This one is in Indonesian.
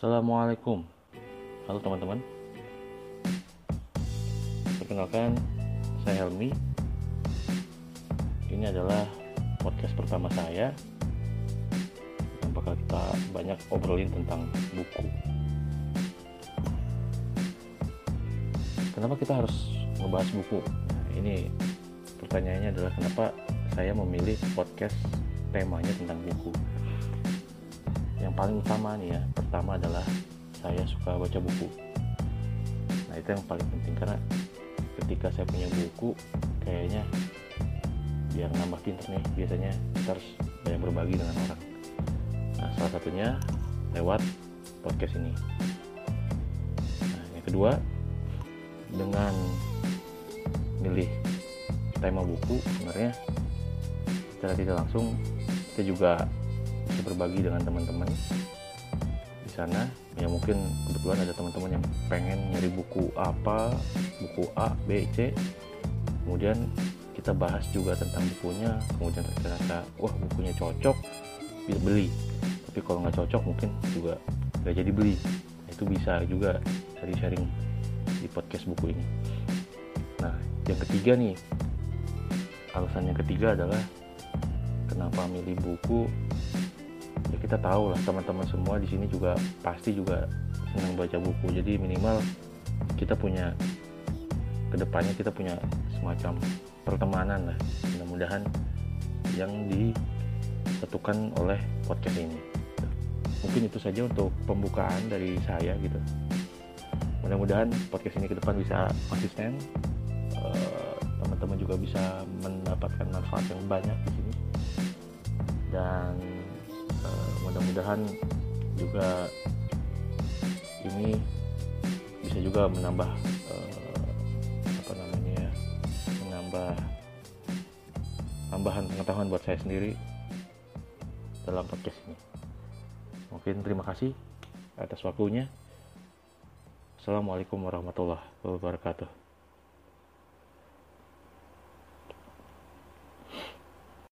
Assalamualaikum. Halo teman-teman. Perkenalkan Saya Helmi. Ini adalah podcast pertama saya Yang bakal kita banyak obrolin tentang buku. Kenapa kita harus ngebahas buku? Nah, ini pertanyaannya adalah kenapa saya memilih podcast temanya tentang buku yang paling utama nih ya pertama adalah saya suka baca buku. Nah itu yang paling penting karena ketika saya punya buku kayaknya biar nambah pinter nih biasanya kita harus banyak berbagi dengan orang. Nah salah satunya lewat podcast ini. Nah yang kedua dengan milih tema buku sebenarnya secara tidak langsung kita juga bisa berbagi dengan teman-teman di sana. Ya mungkin kebetulan ada teman-teman yang pengen nyari buku apa buku A B C. Kemudian kita bahas juga tentang bukunya. Kemudian ternyata wah bukunya cocok bisa beli. Tapi kalau nggak cocok mungkin juga nggak jadi beli. Itu bisa juga dari sharing di podcast buku ini. Nah yang ketiga nih. Alasan yang ketiga adalah kenapa milih buku ya kita tahu lah teman-teman semua di sini juga pasti juga senang baca buku. Jadi minimal kita punya ke depannya kita punya semacam pertemanan lah. Mudah-mudahan yang disatukan oleh podcast ini. Mungkin itu saja untuk pembukaan dari saya gitu. Mudah-mudahan podcast ini ke depan bisa konsisten. Eh, teman-teman juga bisa mendapatkan manfaat yang banyak di sini. Dan mudah-mudahan juga ini bisa juga menambah uh, apa namanya ya menambah tambahan pengetahuan buat saya sendiri dalam podcast ini. Mungkin terima kasih atas waktunya. Assalamualaikum warahmatullahi wabarakatuh